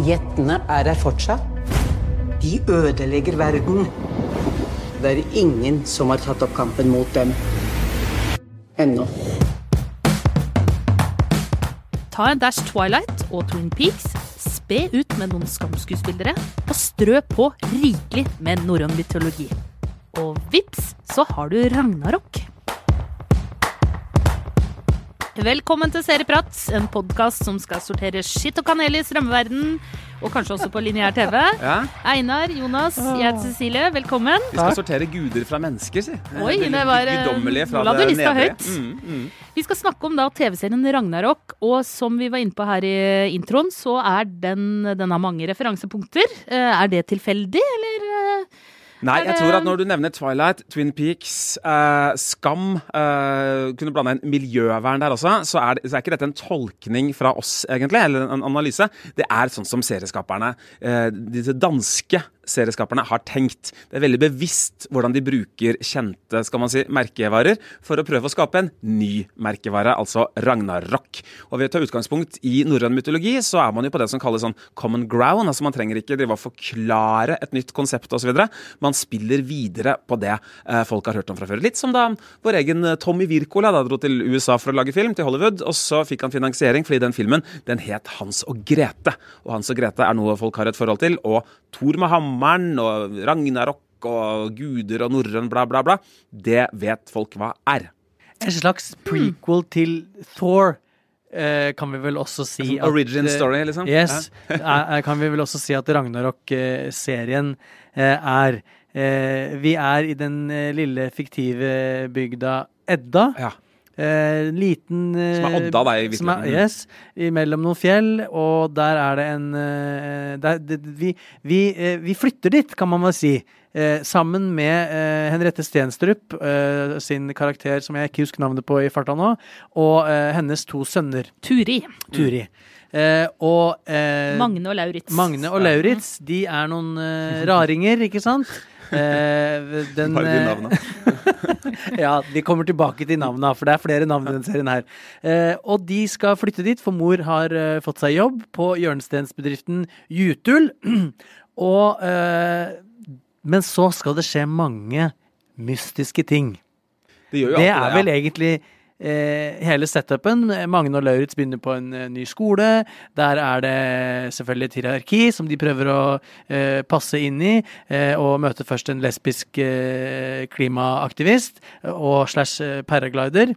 Jentene er her fortsatt. De ødelegger verden. Det er ingen som har tatt opp kampen mot dem. Ennå. Ta en dash Twilight og Twin Peaks, spe ut med noen skamskuespillere, og strø på rikelig med norrøn mytologi. Og vips, så har du Ragnarok. Velkommen til Serieprat, en podkast som skal sortere skitt og kanel i strømmeverdenen. og kanskje også på lineær TV. Ja. Einar, Jonas, jeg heter Cecilie, velkommen. Vi skal sortere guder fra mennesker, si. Oi, det var, eh, Guddommelige fra nå la du lista høyt. Mm, mm. Vi skal snakke om da TV-serien Ragnarok, og som vi var inne på her i introen, så er den, den har mange referansepunkter. Eh, Er det tilfeldig, eller? Nei, jeg tror at når du nevner Twilight, Twin Peaks, eh, Skam eh, Kunne blande inn miljøvern der også, så er, det, så er ikke dette en tolkning fra oss, egentlig, eller en analyse. Det er sånn som serieskaperne, eh, disse danske serieskaperne, har tenkt. Det er veldig bevisst hvordan de bruker kjente skal man si, merkevarer for å prøve å skape en ny merkevare, altså Ragnarok. Og ved å ta utgangspunkt i norrøn mytologi, så er man jo på det som kalles sånn common ground. altså Man trenger ikke drive og forklare et nytt konsept osv. Man spiller videre på det eh, folk har hørt om fra før. Litt som da vår egen eh, Tommy Wirkola dro til USA for å lage film, til Hollywood, og så fikk han finansiering fordi den filmen den het Hans og Grete. Og Hans og Grete er noe folk har et forhold til. Og Thor med hammeren og Ragnarok og guder og norrøn bla, bla, bla. Det vet folk hva er. En slags prequel til Thor, eh, kan vi vel også si. at, origin eh, story, liksom? Yes. Eh, kan vi vel også si at Ragnarok-serien eh, er eh, Vi er i den lille fiktive bygda Edda. Ja. Eh, liten eh, Som er Odda, da, i som er- Yes. Mellom noen fjell, og der er det en eh, der, det, vi, vi, eh, vi flytter dit, kan man vel si. Eh, sammen med eh, Henriette Stenstrup, eh, sin karakter som jeg ikke husker navnet på i farta nå, og eh, hennes to sønner, Turi. Turi. Eh, og eh, Magne og Lauritz. Magne og Lauritz, de er noen eh, raringer, ikke sant? Eh, den, Bare de eh, ja, de kommer tilbake til navna, for det er flere navn i den serien her. Eh, og de skal flytte dit, for mor har fått seg jobb på hjørnestensbedriften Jutul. og eh, Men så skal det skje mange mystiske ting. Det Det er vel egentlig hele setupen. Magne og Lauritz begynner på en eh, ny skole. Der er det selvfølgelig et hierarki som de prøver å eh, passe inn i. Eh, og møter først en lesbisk eh, klimaaktivist eh, og slash eh, paraglider.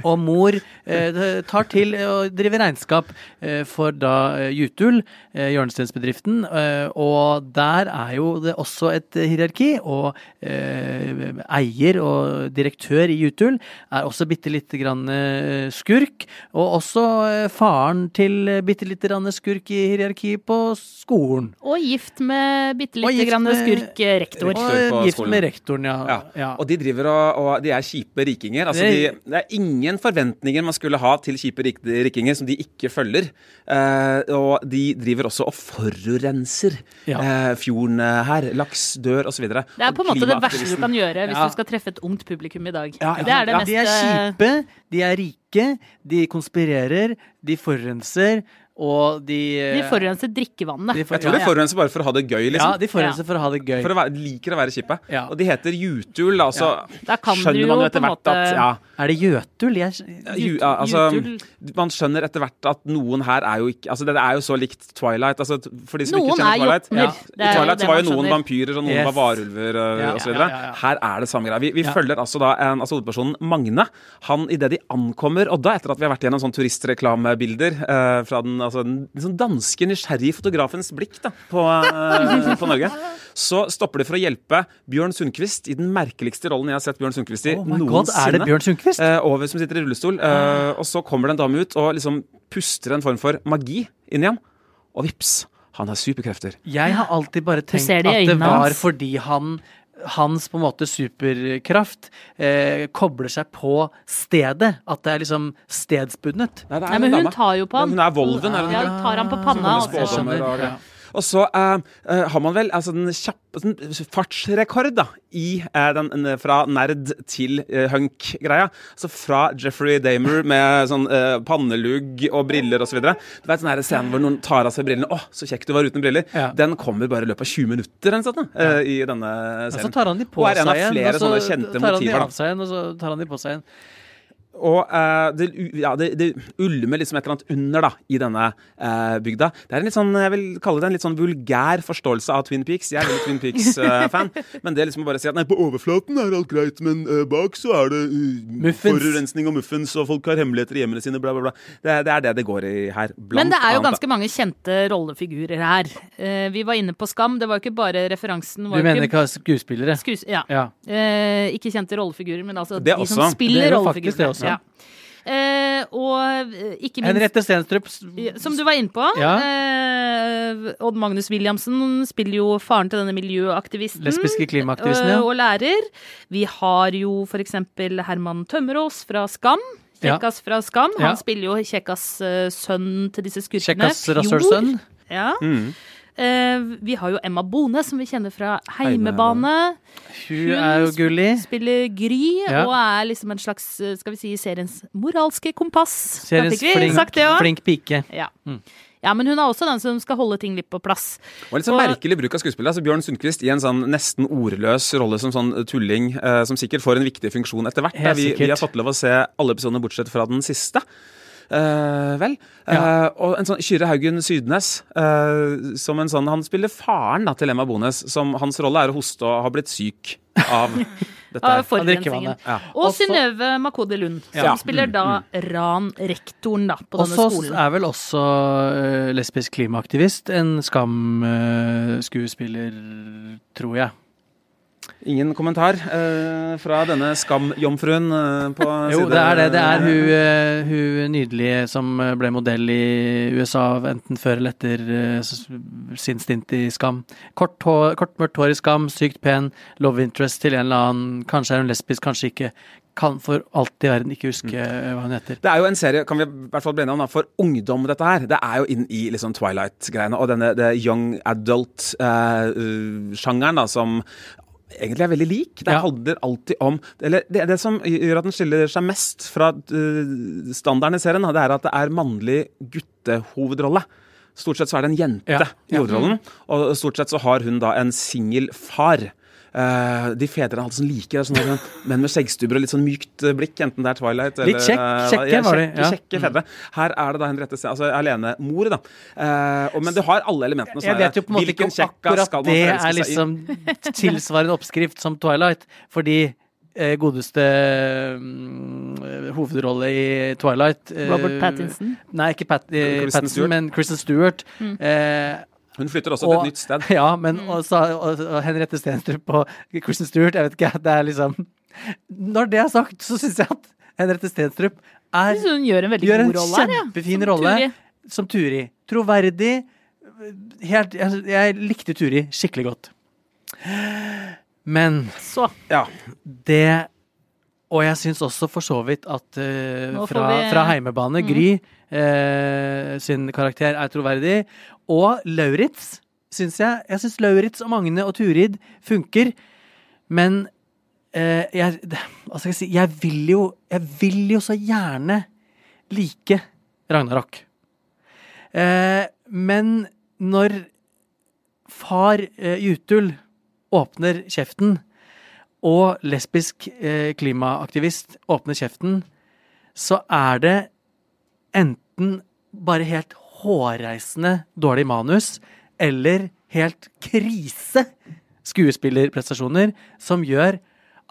Og mor eh, tar til å drive regnskap eh, for da eh, Jutul, eh, hjørnesteinsbedriften. Eh, og der er jo det også et hierarki, og eh, eier og direktør i Jutul er også bitte lite grann eh, skurk. Og også eh, faren til bitte lite grann skurk i hierarkiet på skolen. Og gift med bitte lite grann skurk rektor. Og gift med rektoren, ja. Ja. ja. Og de driver og, og de er kjipe rikinger. Altså de, det er ingen forventninger man skulle ha til kjipe rik rikinger som de ikke følger. Eh, og de driver også og forurenser Ja. eh, fjorden eh, her. Laks dør osv. Det er på en måte det verste du kan gjøre hvis Ja. du skal treffe et ungt publikum i dag. Ja, det er det ja, mest De er kjipe, de er rike, de konspirerer, de forurenser, og de De forurenser drikkevannet. de for- Jeg tror de forurenser bare for å ha det gøy, ja, liksom. de forurenser for å ha det gøy. For å være, liker å være kjipe. Ja. Og de heter Jutul, da, så Da kan du skjønner jo man jo etter hvert måte at ja, Er det Jøtul? Jeg, ju, ja, altså, Jutul. Man skjønner etter hvert at noen her er jo ikke Altså, det er jo så likt Twilight. Altså, for de som Noen ikke kjenner er Twilight. Ja. Det I er Twilight var jo noen skjønner. vampyrer, og noen Yes. var varulver Ja, ja, ja, ja. Her er det samme greia. Vi, vi Ja. følger altså da en, altså hovedpersonen Magne. Han idet de ankommer Odda, etter at vi har vært gjennom sånn turistreklamebilder eh, fra den, altså, den sånn danske, nysgjerrige fotografens blikk da, på, eh, på Norge, så stopper det for å hjelpe Bjørn Sundquist i den merkeligste rollen jeg har sett Bjørn Sundquist i Oh my God, noensinne. er det Bjørn Sundquist? Eh, over, som sitter i rullestol. Eh, og så kommer det en dame ut og liksom puster en form for magi inn igjen. Og vips, han har superkrefter. Jeg har alltid bare tenkt at det var fordi han hans på en måte superkraft eh, kobler seg på stedet. At det er liksom stedsbundet. Nei, det er Nei, men hun dame. tar jo på han. Hun er Volven, er hun Ja, tar han på panna. kommer og så- spådommer og- Ja. Og så uh, har man vel altså den kjappe sånn fartsrekord da, i uh, den, den fra nerd til hunk-greia. Altså fra Jeffrey Damer med sånn pannelugg og briller osv. Du vet sånn scenen hvor noen tar av seg brillene. 'Å, så kjekk du var uten briller'. Ja. Den kommer bare i løpet av 20 minutter eller da, eh, i denne Og så tar han de på er seg igjen, flere og så tar han de av seg igjen, og så tar han de på seg igjen. Og eh, det, ja, det, det ulmer liksom et eller annet under da, i denne eh, bygda. Det er en litt sånn, jeg vil kalle det en litt sånn vulgær forståelse av Twin Peaks. Jeg er veldig Twin Peaks-fan. men det liksom å bare si at nei, på overflaten er alt greit, men eh, bak så er det uh, forurensning og muffins, og folk har hemmeligheter i hjemmene sine, bla, bla, bla. Det, det er det det går i her. Blant Men det er jo annet, ganske mange kjente rollefigurer her. Eh, vi var inne på Skam. Det var jo ikke bare referansen. Du mener ikke skuespillere? skues ja. Ja. Eh, ikke kjente rollefigurer, men altså Det de også. som spiller er rollefigurer. Også. Ja. Eh, og eh, ikke minst Henriette Stenstrup Som du var inne på. Ja. Eh, Odd Magnus Williamsen spiller jo faren til denne miljøaktivisten. Lesbiske klimaaktivisten, ja. øh, Og lærer. Vi har jo for eksempel Herman Tømmerås fra Skam. Ja. Kjekkas fra Skam. Han Ja. spiller jo Kjekkas eh, sønn til disse skurkene. Kjekkas rasshølsønn. Ja. Mm. Eh, vi har jo Emma Bone, som vi kjenner fra Heimebane. Hun er jo gullig. Spiller Gry, Ja. og er liksom en slags, eh, skal vi si, seriens moralske kompass. Seriens flink, flink pike. Ja. ja, men hun er også den som skal holde ting litt på plass. Og litt sånn Og- merkelig bruk av skuespillet. Altså Bjørn Sundquist i en sånn nesten ordløs rolle som sånn tulling, eh, som sikkert får en viktig funksjon etter hvert. Vi, vi har fått lov å se alle episodene bortsett fra den siste. Eh, vel. Ja. Uh, og en sånn Kyrre Haugen Sydnes uh, som en sånn Han spiller faren da, til Emma Bones. Som hans rolle er å hoste og ha blitt syk av dette. Av drikkevannet. forurensningen. Ja. Og Også- Synnøve Makode Lund, som Ja. spiller da Ran-rektoren da, på Og denne så skolen. er vel også lesbisk klimaaktivist en Skam-skuespiller, tror jeg. Ingen kommentar eh, fra denne skamjomfruen uh, på Jo, side det er det. Det er hun, eh, hun nydelige som eh, ble modell i USA, enten før eller etter eh, sin stint i Skam. Kort, hår, kort mørkt hår i Skam, sykt pen, love interest til en eller annen. Kanskje er hun lesbisk, kanskje ikke. Kan for alt i verden ikke huske mm. hva hun heter. Det er jo en serie kan vi i hvert fall bli enige om, da, for ungdom, dette her. Det er jo inn i liksom Twilight-greiene og denne young adult-sjangeren da, som egentlig er veldig lik. Det handler alltid om Eller det, det som gjør at den skiller seg mest fra uh, standarden i serien, det er at det er mannlig guttehovedrolle. Stort sett så er det en jente i hovedrollen, og stort sett så har hun da en singel far. Eh, de fedrene hadde sånn like. det er Sånn, menn med skjeggstubber og litt sånn mykt eh, blikk, enten det er Twilight eller Litt kjekk- eh, kjekke ja, var de, ja. kjekke fedre. Her er det da Henriette altså alenemor, da. Uh, og, men du har alle elementene. så Jeg vet jo på en måte ikke om akkurat det er liksom tilsvarende oppskrift som Twilight, fordi godeste mm, hovedrolle i Twilight eh, Robert Pattinson. Nei, ikke Pat, eh, Pattinson, Stewart. men Kristen Stewart. Mm. Hun flytter også og- til et nytt sted. Ja, men også, og, og Henriette Stenstrup og Christian Stewart, jeg vet ikke, det er liksom Når det er sagt, så syns jeg at Henriette Stenstrup er Jeg synes hun gjør en veldig Gjør en god rolle her, ja. kjempefin Som rolle. Turi. som Turi. Troverdig. Helt Jeg, jeg likte Turi skikkelig godt. Men Så. Ja. det Og jeg syns også for så vidt at uh, fra, vi- fra heimebane, Mm. Gry uh, sin karakter er troverdig. Og Lauritz syns jeg Jeg syns Lauritz og Magne og Turid funker, men uh, jeg, hva skal jeg si Jeg vil jo Jeg vil jo så gjerne like Ragnarok. Uh, men når far Jutul åpner kjeften, og lesbisk eh, klimaaktivist åpner kjeften, så er det enten bare helt hårreisende dårlig manus, eller helt krise skuespillerprestasjoner, som gjør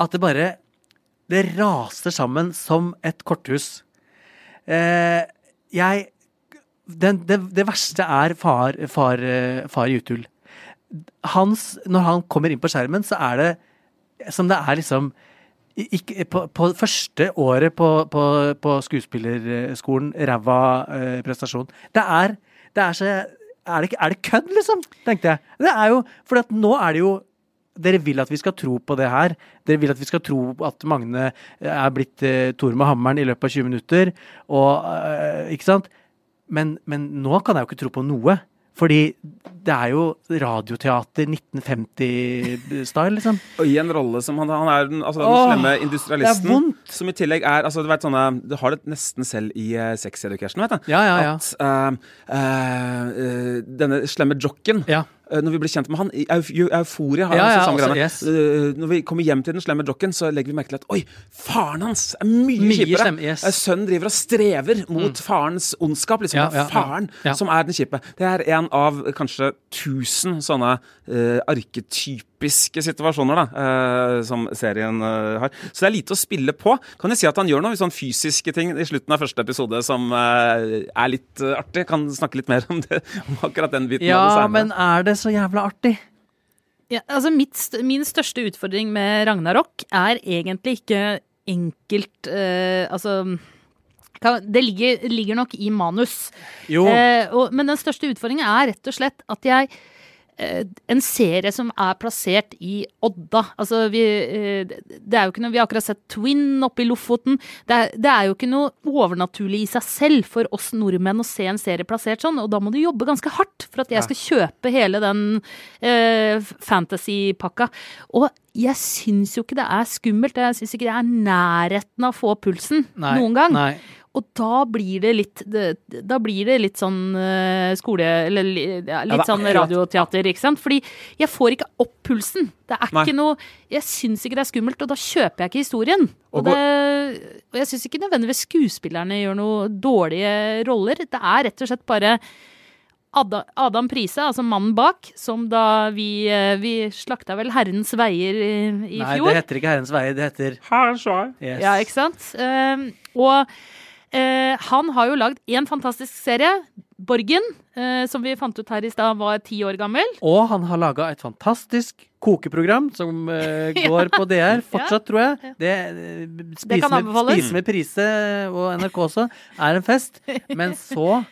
at det bare Det raser sammen som et korthus. Eh, jeg den, det, det verste er far, far, eh, far Jutul. Hans, når han kommer inn på skjermen, så er det som det er liksom ikke, på, på første året på, på, på skuespillerskolen, ræva eh, prestasjon. Det er, det er så er det, er det kødd, liksom? Tenkte jeg. Det er jo, for nå er det jo dere vil at vi skal tro på det her. Dere vil at vi skal tro at Magne er blitt eh, Tor med hammeren i løpet av 20 minutter. Og, eh, ikke sant? Men, men nå kan jeg jo ikke tro på noe. Fordi det er jo radioteater 1950-style, liksom. Og i en rolle som han, han er den, altså, den Åh, slemme det er industrialisten. Som i tillegg er altså, du, vet, sånne, du har det nesten selv i uh, Sex Education, vet du. Ja, ja, ja. At uh, eh, eh, denne slemme jocken Ja. Eh, Når vi blir kjent med han Euforia har Ja, han ja, samme altså, greiene. yes. Eh, Når vi kommer hjem til den slemme jocken, så legger vi merke til at Oi, faren hans er mye, Mye kjipere. yes. Eh, Sønnen driver og strever mot farens ondskap. Liksom. Ja, faren som er den kjipe. Det er en av kanskje tusen sånne eh, arketypiske situasjoner da, eh, som serien eh, har. Så det er lite å spille på. Kan jeg si at han gjør noen sånn fysiske ting i slutten av første episode som eh, er litt eh, artig? Kan snakke litt mer om det, om akkurat den biten av det Ja, senere. men er det så jævla artig? Ja, altså mitt, min største utfordring med Ragnarok er egentlig ikke enkelt eh, Altså det ligger, ligger nok i manus. Jo. Eh, og, men den største utfordringen er rett og slett at jeg eh, En serie som er plassert i Odda. Altså, vi, eh, det er jo ikke noe, vi har akkurat sett Twin oppe i Lofoten. Det er, det er jo ikke noe overnaturlig i seg selv for oss nordmenn å se en serie plassert sånn, og da må du jobbe ganske hardt for at jeg skal kjøpe hele den eh, fantasy-pakka. Og jeg syns jo ikke det er skummelt. Jeg syns ikke det er nærheten av å få pulsen Nei, noen gang. Nei. Og da blir det litt det, Da blir det litt sånn eh, skole... Eller ja, litt sånn radioteater, ikke sant? Fordi jeg får ikke opp pulsen. Det er Nei. ikke noe Jeg syns ikke det er skummelt, og da kjøper jeg ikke historien. Og, Og det, og jeg syns ikke nødvendigvis skuespillerne gjør noe dårlige roller. Det er rett og slett bare Adam, Prise, altså mannen bak, som da vi eh, Vi slakta vel Herrens veier i, i Nei, fjor. det heter ikke Herrens veier, det heter yes. Ja, ikke sant? Ehm, og eh, han har jo lagd én fantastisk serie, Borgen, eh, som vi fant ut her i stad var ti år gammel. Og han har laga et fantastisk kokeprogram som eh, går på DR fortsatt, tror jeg. Det, spise, kan med, spise med Prise og NRK også er en fest. Men så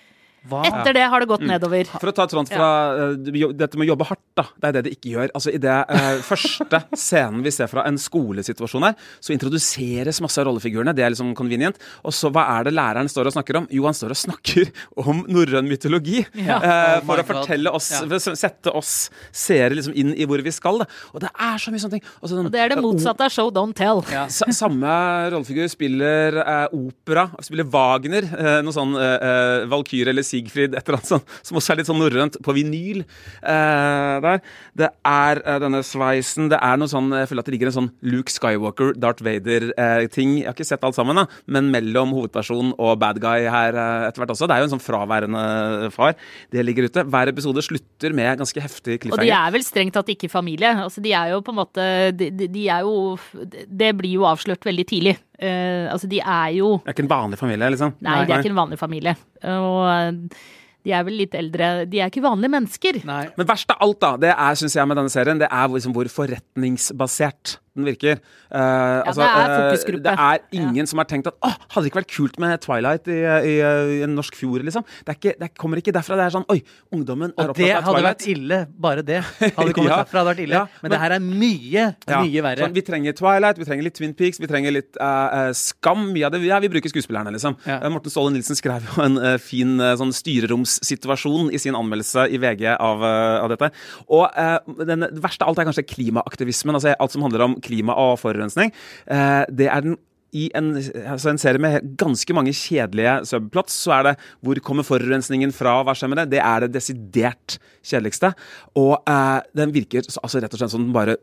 hva Etter det har det gått nedover. For å ta Trond fra ja. dette med å jobbe hardt, da. Det er det det ikke gjør. Altså I det eh, første scenen vi ser fra en skolesituasjon her, så introduseres masse av rollefigurene. Det er liksom convenient. Og så hva er det læreren står og snakker om? Jo, han står og snakker om norrøn mytologi. Ja. eh, Oh for å fortelle oss, Ja. for å sette oss seere liksom inn i hvor vi skal. Da. Og det er så mye sånne ting. Og så den- Og det er det motsatte av show don't tell. Ja. Samme rollefigur spiller eh, opera, spiller Wagner, eh, noe sånn eh, eh, Valkyrie eller Sigfrid, et eller annet sånt, som også er litt sånn norrønt, på vinyl eh, der. Det er eh, denne sveisen, det er noe sånn Jeg føler at det ligger en sånn Luke Skywalker, Darth Vader-ting. jeg har ikke sett alt sammen, da, men mellom hovedperson og bad guy her eh, etter hvert også. Det er jo en sånn fraværende far. Det ligger ute. Hver episode slutter med ganske heftig Og de er vel strengt tatt ikke familie. Altså, de er jo på en måte de, de er jo Det blir jo avslørt veldig tidlig. Eh, altså, de er jo Det er ikke en vanlig familie, liksom. Nei, de er ikke en vanlig familie. Og eh, de er vel litt eldre De er ikke vanlige mennesker. Nei. Men verst av alt, da, det er, synes jeg, med denne serien, det er liksom hvor forretningsbasert den virker. Eh, altså, det er eh, fokusgruppe. det er ingen som har tenkt at åh, hadde det ikke vært kult med Twilight i, i, i en norsk fjord, liksom. Det, er ikke, det kommer ikke derfra. Det er sånn oi, ungdommen er Og det opptatt av hadde vært ille, bare det. Hadde kommet Ja. derfra, hadde vært ille. Ja, men, men- det her er mye, Ja, mye verre. Sånn, vi trenger Twilight, vi trenger litt Twin Peaks, vi trenger litt eh, Skam. Mye av det, ja, vi bruker skuespillerne, liksom. Ja. Morten Ståle Nilsen skrev jo en uh, fin sånn styreromssituasjon i sin anmeldelse i VG av, av dette. Og den, det verste av alt er kanskje klimaaktivismen. altså Alt som handler om klima og forurensning. Eh, det er den i en, altså en serie med ganske mange kjedelige subplots, så er det hvor kommer forurensningen fra, hva skjer med det? Det er det desidert kjedeligste. Og eh, den virker altså rett og slett som den bare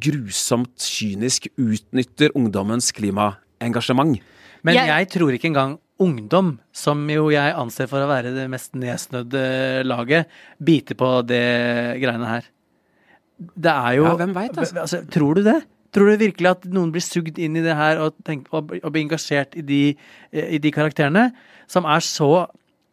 grusomt kynisk utnytter ungdommens klimaengasjement. Men Jeg- jeg tror ikke engang ungdom, som jo jeg anser for å være det mest nedsnødde laget, biter på det greiene her. Det er jo Ja, hvem vet, altså. altså, Tror du det? Tror du virkelig at noen blir sugd inn i det her og, tenk, og, og blir engasjert i de, eh, i de karakterene, som er så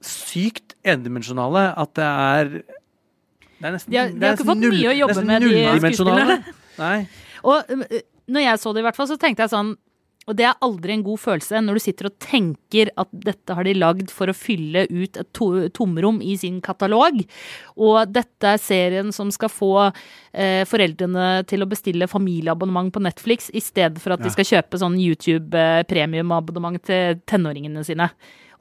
sykt endimensjonale at det er Det er nesten De har- de har ikke fått null, mye å jobbe med, de skuespillerne. Nei. Og øh, når jeg så det, i hvert fall, så tenkte jeg sånn Og det er aldri en god følelse når du sitter og tenker at dette har de lagd for å fylle ut et to tomrom i sin katalog. Og dette er serien som skal få eh, foreldrene til å bestille familieabonnement på Netflix i stedet for at de skal kjøpe sånn YouTube-premiumabonnement til tenåringene sine.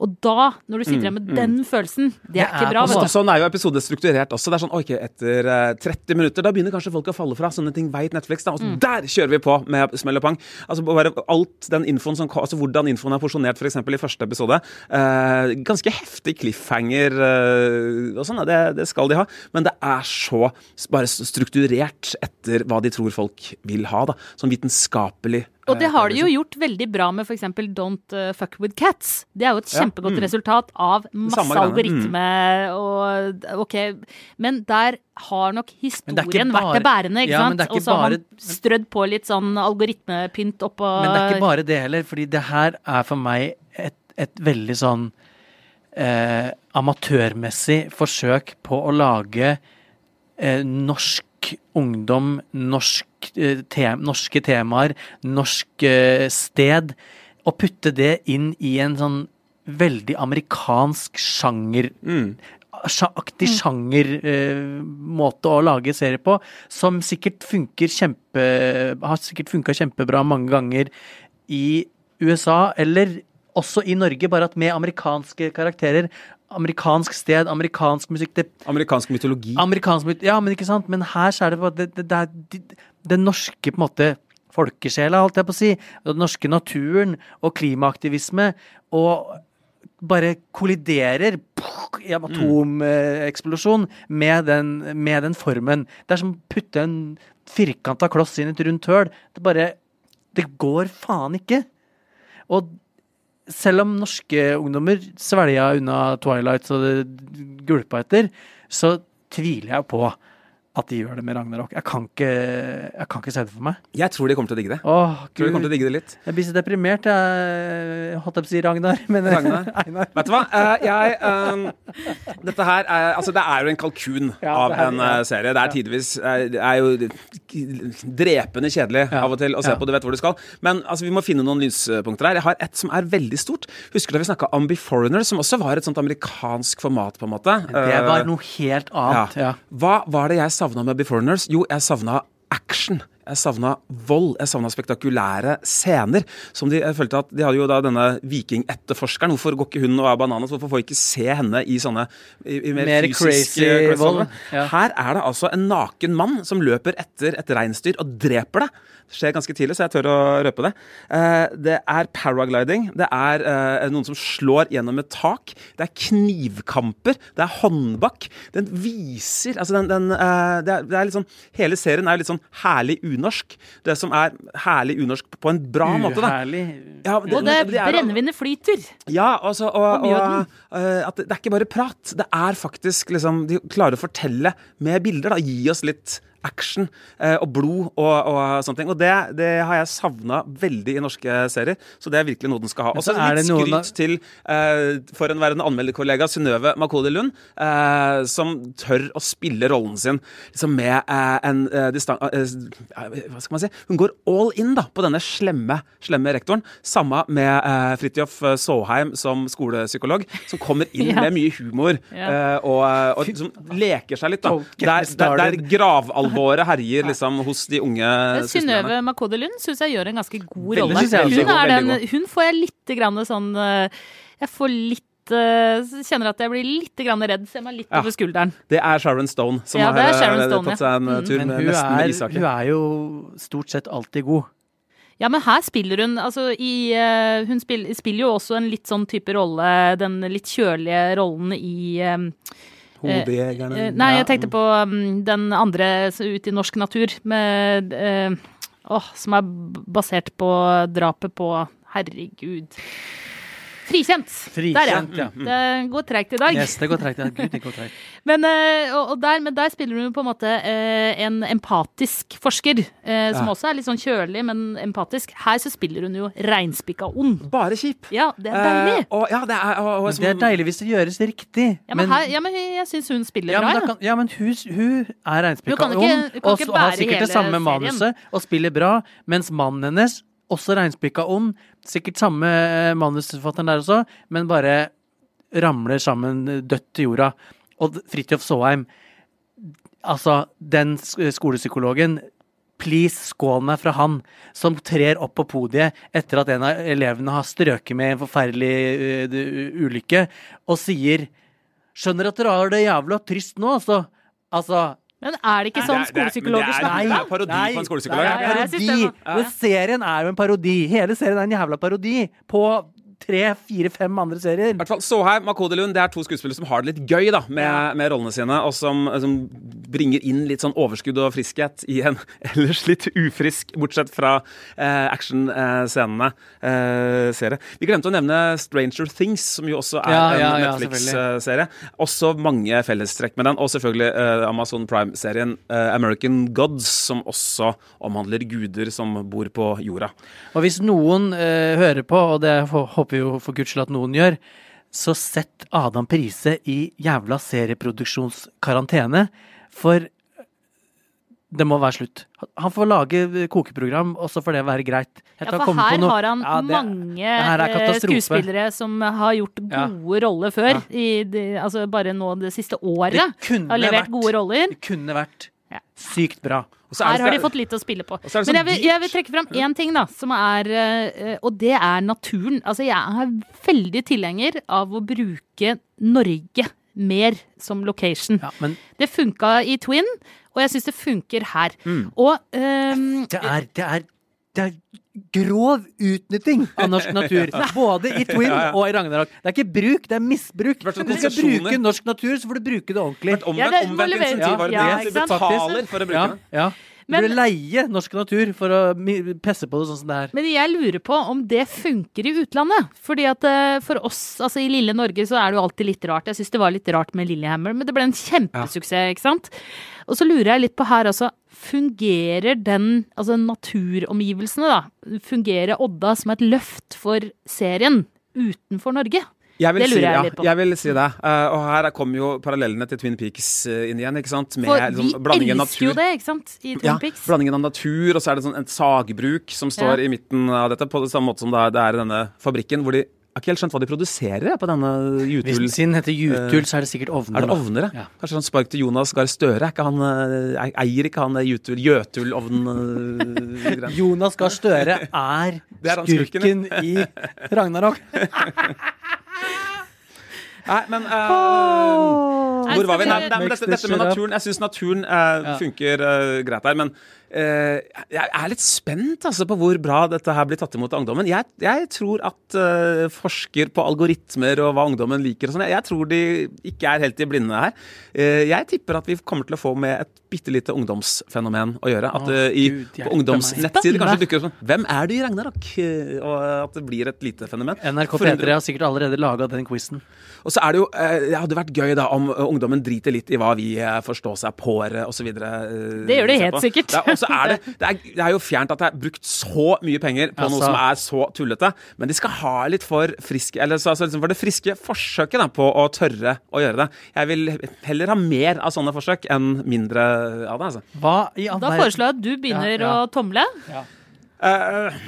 Og da, når du sitter igjen med den følelsen, det er ikke bra. Også, vet du. sånn er jo episoder strukturert også. Det er sånn, ok, Etter uh, 30 minutter da begynner kanskje folk å falle fra. Sånne ting veit Netflix. da, og så Der kjører vi på med smell og pang. Altså bare alt den infoen som, altså Hvordan infoen er porsjonert f.eks. i første episode. Uh, ganske heftig cliffhanger uh, og sånn. Det, det skal de ha. Men det er så bare strukturert etter hva de tror folk vil ha. da, Sånn vitenskapelig. Og det eh, har de jo gjort veldig bra med f.eks. Don't uh, Fuck With Cats. Det er jo et Ja, kjempegodt mm. resultat av masse algoritme mm. og Ok, men der har nok historien det historien vært det bærende, ikke Ja, sant? Og så har man strødd på litt sånn algoritmepynt oppå Men det er ikke bare det heller, fordi det her er for meg et, et veldig sånn eh, amatørmessig forsøk på å lage eh, norsk ungdom, norsk, eh, te norske temaer, norsk eh, sted, og putte det inn i en sånn veldig amerikansk sjanger Mm. aktig sjangermåte å lage serie på, som sikkert funker kjempe Har sikkert funka kjempebra mange ganger i USA, eller også i Norge, bare at med amerikanske karakterer. Amerikansk sted, amerikansk musikk det, Amerikansk mytologi. Amerikansk Ja, men ikke sant? Men her så er det bare det, det, det er de- den norske på en måte folkesjela, holdt jeg på å si. Den norske naturen og klimaaktivisme. Og bare kolliderer i en atomeksplosjon med, den- med den formen. Det er som å putte en firkanta kloss inn i et rundt høl. Det bare Det går faen ikke. Og selv om norske ungdommer svelga unna Twilight og gulpa etter, så tviler jeg på at de gjør det med Ragnarok. Jeg kan ikke, jeg kan ikke se det for meg. Jeg tror de kommer til å digge det. Åh, Jeg tror de kommer til å digge det litt. Jeg blir så deprimert, jeg holdt jeg på å si Ragnar, men Ragnar? Einar. Vet du hva? Eh, jeg eh, Dette her er Altså, det er jo en kalkun Ja, av det er- en ja. eh, serie. Det er tidvis eh, Det er jo drepende kjedelig Ja. av og til å se på, du vet hvor du skal. Men altså, vi må finne noen lyspunkter her. Jeg har et som er veldig stort. Husker du da vi snakka om Beforeigner, som også var et sånt amerikansk format, på en måte? Det var noe helt annet. Ja. Hva var det jeg savna med Beforeigners? Jo, jeg savna action. Jeg savna vold. Jeg savna spektakulære scener. Som de, jeg følte at de hadde jo da denne vikingetterforskeren. Hvorfor går ikke hun og er bananas? Hvorfor får vi ikke se henne i sånne i, i mer, Mer fysiske crazy vold, ja. Her er det altså en naken mann som løper etter et reinsdyr og dreper det. Det skjer ganske tidlig, så jeg tør å røpe det. Eh, det er paragliding. Det er eh, noen som slår gjennom et tak. Det er knivkamper. Det er håndbak. Den viser Altså, den, den eh, det, er, det er litt sånn Hele serien er litt sånn herlig unorsk. Det som er herlig unorsk på en bra måte, da. Uherlig. Ja, Og det er- brennevinet flyter. ja, altså, og, Og og, eh, at det, det er ikke bare prat. Det er faktisk liksom De klarer å fortelle med bilder. da, Gi oss litt action eh, og blod og, og sånne ting. Og det, det har jeg savna veldig i norske serier, så det er virkelig noe den skal ha. Og så er litt det noen av- skryt til eh, forhenværende anmelderkollega Synnøve Makodi Lund, eh, som tør å spille rollen sin liksom med eh, en eh, distan... eh, hva skal man si? Hun går all in da, på denne slemme, slemme rektoren. Samme med eh, Fridtjof Saaheim som skolepsykolog, som kommer inn Ja. med mye humor Ja. eh, og, og som leker seg litt. da. det er Der, der, der started. Gravalvoret herjer liksom hos de unge Synnøve skuespillerne. Makode Lund syns jeg gjør en ganske god rolle. Hun, er hun får jeg litt grann sånn eh, Jeg får litt eh, Kjenner at jeg blir litt redd. Ser meg litt Ja. over skulderen. Det er Sharon Stone som Ja, har eh, Stone, tatt seg en ja. Mm. tur med, hun nesten med er, isjakke. hun er jo stort sett alltid god. Ja, men her spiller hun altså i Hun spiller, spiller jo også en litt sånn type rolle, den litt kjølige rollen i eh, Hodejegerne. Eh, Nei, jeg tenkte på um, den andre ute i norsk natur, med eh, Åh, som er basert på drapet på Herregud. Frikjent! Der, ja. Frikjent, ja. Det går treigt i dag. Yes, det går treigt. ja. Gud, det går treigt. Men, eh, og, og der, men der spiller hun på en måte eh, en empatisk forsker, eh, som Ja. også er litt sånn kjølig, men empatisk. Her så spiller hun jo reinspikka ond. Bare kjip. Ja, det er deilig. Uh, og, ja, det er, og, og, Men det er deilig hvis det gjøres riktig. Ja, men, her, ja, men jeg syns hun spiller ja, bra. kan, ja, men hun, hun er ikke- ond, hun og har sikkert det samme serien. manuset og spiller bra, mens mannen hennes, også regnspikka ond, sikkert samme eh, manusforfatteren der også, men bare ramler sammen eh, dødt til jorda. Og Fridtjof Saaheim, altså, den skolepsykologen please, skål meg fra han som trer opp på podiet etter at en av elevene har strøket med en forferdelig uh, ulykke, og sier Skjønner at dere har det jævla trist nå, altså. Altså Men er det ikke sånn er- er- skolepsykologer snakker? Nei, det er parodi på en skolepsykolog. Det Ja, er ja, parodi. det serien er jo en parodi. Hele serien er en jævla parodi på tre, fire, fem andre serier. I hvert fall Såheim Makode Lund det er to skuespillere som har det litt gøy da med, med rollene sine, og som, som bringer inn litt sånn overskudd og friskhet i en ellers litt ufrisk, bortsett fra eh, actionscenene, eh, serie. Vi glemte å nevne Stranger Things, som jo også er Ja, en ja, en Netflix-serie. Også mange fellestrekk med den, og selvfølgelig eh, Amazon Prime-serien eh, American Gods, som også omhandler guder som bor på jorda. Og hvis noen eh, hører på, og det hå- håper jo for guds skyld at noen gjør, så sett Adam Prise i jævla serieproduksjonskarantene, for det må være slutt. Han får lage kokeprogram, og så får det være greit. Jeg Ja, for her har han Ja, det- mange det eh, skuespillere som har gjort Ja. gode roller før. Ja. I de, altså bare nå det siste året. Det kunne Har levert vært- gode roller. Det kunne vært sykt bra. Er Her har de fått litt å spille på. Men jeg vil, jeg vil trekke fram én ting, da, som er eh, Og det er naturen. Altså, jeg er veldig tilhenger av å bruke Norge mer som location. Ja, men Det funka i Twin, og jeg syns det funker her. Mm. Og um, det er, det er, det er grov utnytting av norsk natur. Både i Twin og i Ragnarok. Det er ikke bruk, det er misbruk. Vært sånn Du skal bruke norsk natur, så får du bruke det ordentlig. Omvendt, omvendt levere- insentiv var det Ja, det. Du betaler for å bruke Ja, det. Ja. Du Men- burde leie norsk natur for å pesse på det sånn som det er. Men jeg lurer på om det funker i utlandet. Fordi at eh, for oss, altså i lille Norge, så er det jo alltid litt rart. Jeg syns det var litt rart med Lillehammer, men det ble en kjempesuksess, ikke sant. Og så lurer jeg litt på her også. Fungerer den, altså naturomgivelsene, da, fungerer Odda som et løft for serien utenfor Norge? Jeg vil, Det si, lurer jeg litt på. jeg vil si det. Uh, og her kommer jo parallellene til Twin Peaks eh, inn igjen. ikke sant? Med For liksom, vi liksom, elsker jo det, ikke sant, i Twin Ja, Peaks. blandingen av natur, og så er det sånn et sagbruk som står Ja. i midten av dette, på det samme måte som det er, det er i denne fabrikken, hvor de jeg har ikke helt skjønt hva de produserer på denne Jutul. Hvis den sin heter Jutul, så er det sikkert ovner. Er det ovner, ja? Ja. Kanskje sånn spark til Jonas Gahr Støre? Er ikke han, eh, eier ikke han Jutul, Jøtul-ovn? Jonas Gahr Støre er er skurken i Ragnarok. Nei, men uh, oh. Hvor var vi? Nei, nei, men dette, dette med naturen Jeg syns naturen uh, funker uh, greit her. Men eh, jeg er litt spent altså, på hvor bra dette her blir tatt imot av ungdommen. Jeg, jeg tror at forsker på algoritmer og hva ungdommen liker og sånn, jeg, jeg tror de ikke er helt i blinde her. Eh, jeg tipper at vi kommer til å få med et bitte lite ungdomsfenomen å gjøre. At det i, Gud, på ungdomsnettsider kanskje dukker opp sånn Hvem er du i Ragnarok? Og at det blir et lite fenomen. NRK P3 har sikkert allerede laga den quizen. og så er det jo eh, Det hadde vært gøy da om eh, ungdommen driter litt i hva vi eh, forstår seg på osv. Det gjør det helt sikkert. Og så er det, det, er, det er jo fjernt at det er brukt så mye penger på noe Altså. som er så tullete, men de skal ha litt for friske Eller så, altså liksom for det friske forsøket da, på å tørre å gjøre det. Jeg vil heller ha mer av sånne forsøk enn mindre av det. altså. Hva i all Da foreslår jeg at du begynner Ja, ja. å tomle. Ja. eh,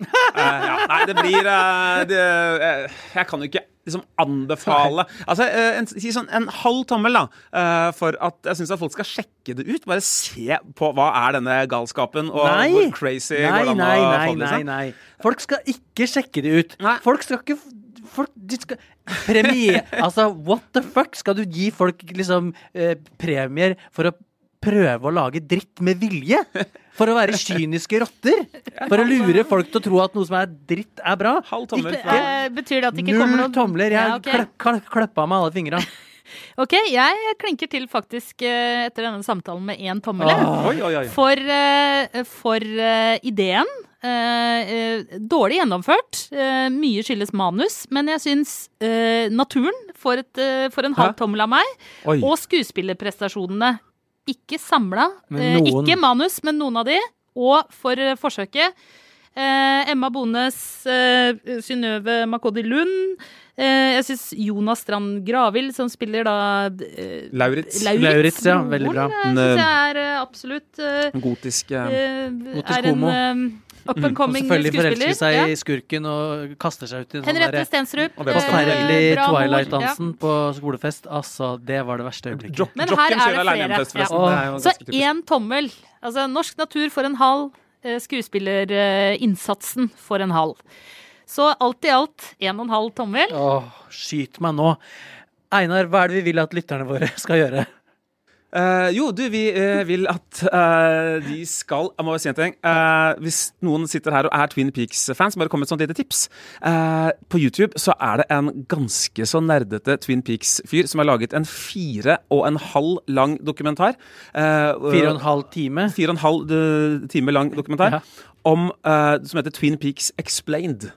ja, nei, det blir eh, det, eh, Jeg kan jo ikke liksom anbefale Altså, eh, en, Si sånn en halv tommel, da, eh, for at jeg syns at folk skal sjekke det ut. Bare se på hva er denne galskapen, og Nei. hvor crazy Nei, går det an å få det. nei, Liksom. nei. Folk skal ikke sjekke det ut. Nei. Folk skal ikke folk, skal, Premie Altså, what the fuck? Skal du gi folk liksom eh, premier for å prøve å lage dritt med vilje? For å være kyniske rotter? For å lure folk til å tro at noe som er dritt, er bra? Halv tommel. Eh, betyr det at det ikke kommer Null noe tomler. Jeg Ja, okay. kløp, kløp, med alle fingra. Ok, jeg klinker til faktisk eh, etter denne samtalen med én tommel. oi. For, eh, for ideen. dårlig gjennomført. mye skyldes manus. Men jeg syns naturen får, et, får en halv tommel av meg. Oi. Og skuespillerprestasjonene. Ikke samla. Eh, ikke manus, men noen av de. Og for eh, forsøket. Eh, Emma Bones, eh, Synnøve Makodi Lund. Eh, jeg syns Jonas Strand Gravil, som spiller da eh, Lauritz. Lauritz, ja, veldig bra. synes jeg er absolutt eh, Gotisk Gotisk er en homo. Eh, up and Og selvfølgelig skuespiller. forelsker seg Ja. i skurken og kaster seg ut i en sånn Henriette derre Stensrup. Og det var eh, forferdelig. Twilight-dansen på skolefest. Altså, det var det verste øyeblikket. Jock, Men her er det flere. Ja. Det er Så én tommel. Altså Norsk natur for en halv, eh, skuespillerinnsatsen for en halv. Så alt i alt én og en halv tommel. Åh, skyt meg nå. Einar, hva er det vi vil at lytterne våre skal gjøre? Eh, jo, du, vi uh, vil at uh, de skal Jeg må si en ting. Hvis noen sitter her og er Twin Peaks-fans, bare kom med et sånt lite tips. På YouTube så er det en ganske så nerdete Twin Peaks-fyr som har laget en fire og en halv lang dokumentar. Fire og en halv time? fire og en halv time lang dokumentar Ja. om, som heter Twin Peaks Explained.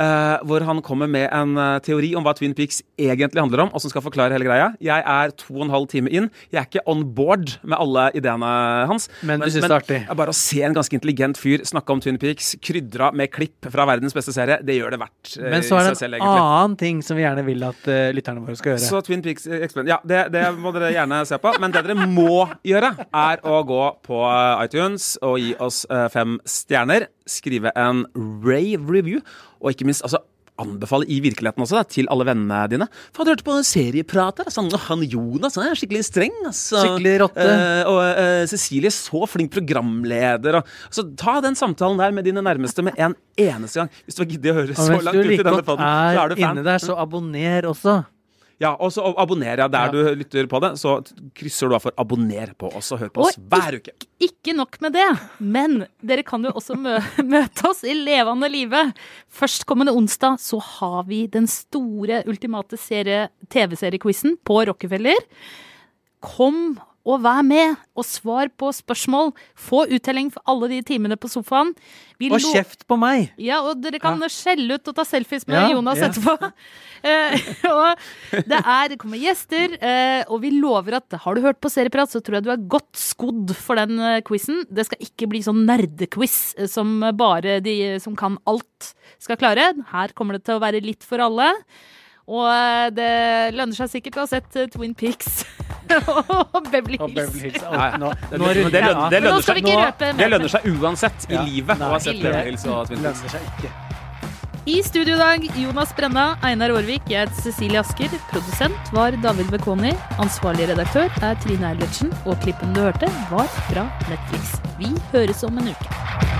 Eh, hvor han kommer med en eh, teori om hva Twin Peaks egentlig handler om, og som skal forklare hele greia. Jeg er to og en halv time inn. Jeg er ikke on board med alle ideene hans. Men du synes det er artig? Bare å se en ganske intelligent fyr snakke om Twin Peaks, krydra med klipp fra verdens beste serie, det gjør det verdt eh, Men så er det en selv, en annen ting som vi gjerne vil at uh, lytterne våre skal gjøre. Så Twin Peaks Explained Ja, det, det må dere gjerne se på. Men det dere må gjøre, er å gå på iTunes og gi oss uh, fem stjerner. Skrive en rave review, og ikke minst altså anbefale i virkeligheten også da, til alle vennene dine. For hadde du hørt på serieprater? Altså, han Jonas han er skikkelig streng. Altså. Skikkelig rotte. Eh, og eh, Cecilie, så flink programleder. Og, altså, ta den samtalen der med dine nærmeste med en eneste gang. Hvis du har giddet å høre så langt ut i denne poden, så er er du fan. inne der, så abonner også. Ja, og så abonnerer jeg der Ja. du lytter på det. Så krysser du av for 'abonner' på oss og hør på Og oss hver uke. Ikke nok med det, men dere kan jo også mø møte oss i levende live. Førstkommende onsdag så har vi den store, ultimate TV-seriequizen på Rockefeller. Kom og vær med, og svar på spørsmål. Få uttelling for alle de timene på sofaen. Vi Og kjeft på meg! Ja, og dere kan skjelle ut og ta selfies med Ja, Jonas ja. etterpå. Eh, og det er, det kommer gjester, eh, og vi lover at har du hørt på Serieprat, så tror jeg du er godt skodd for den eh, quizen. Det skal ikke bli sånn nerdequiz som bare de som kan alt skal klare. Her kommer det til å være litt for alle. Og det lønner seg sikkert å ha sett Twin Peaks og Beverly Og Hills. Beverly Hills. Ja, ja. Nå, Det, nå det, lønner, det, seg, nå- det lønner seg uansett Ja. i livet å ha Nei, sett. Beverly Hills og Twin Lønner seg ikke. I studio i dag, Jonas Brenna, Einar Aarvik, jeg heter Cecilie Asker. Produsent var David Bekoni. Ansvarlig redaktør er Trine Eilertsen. Og klippen du hørte, var fra Netflix. Vi høres om en uke.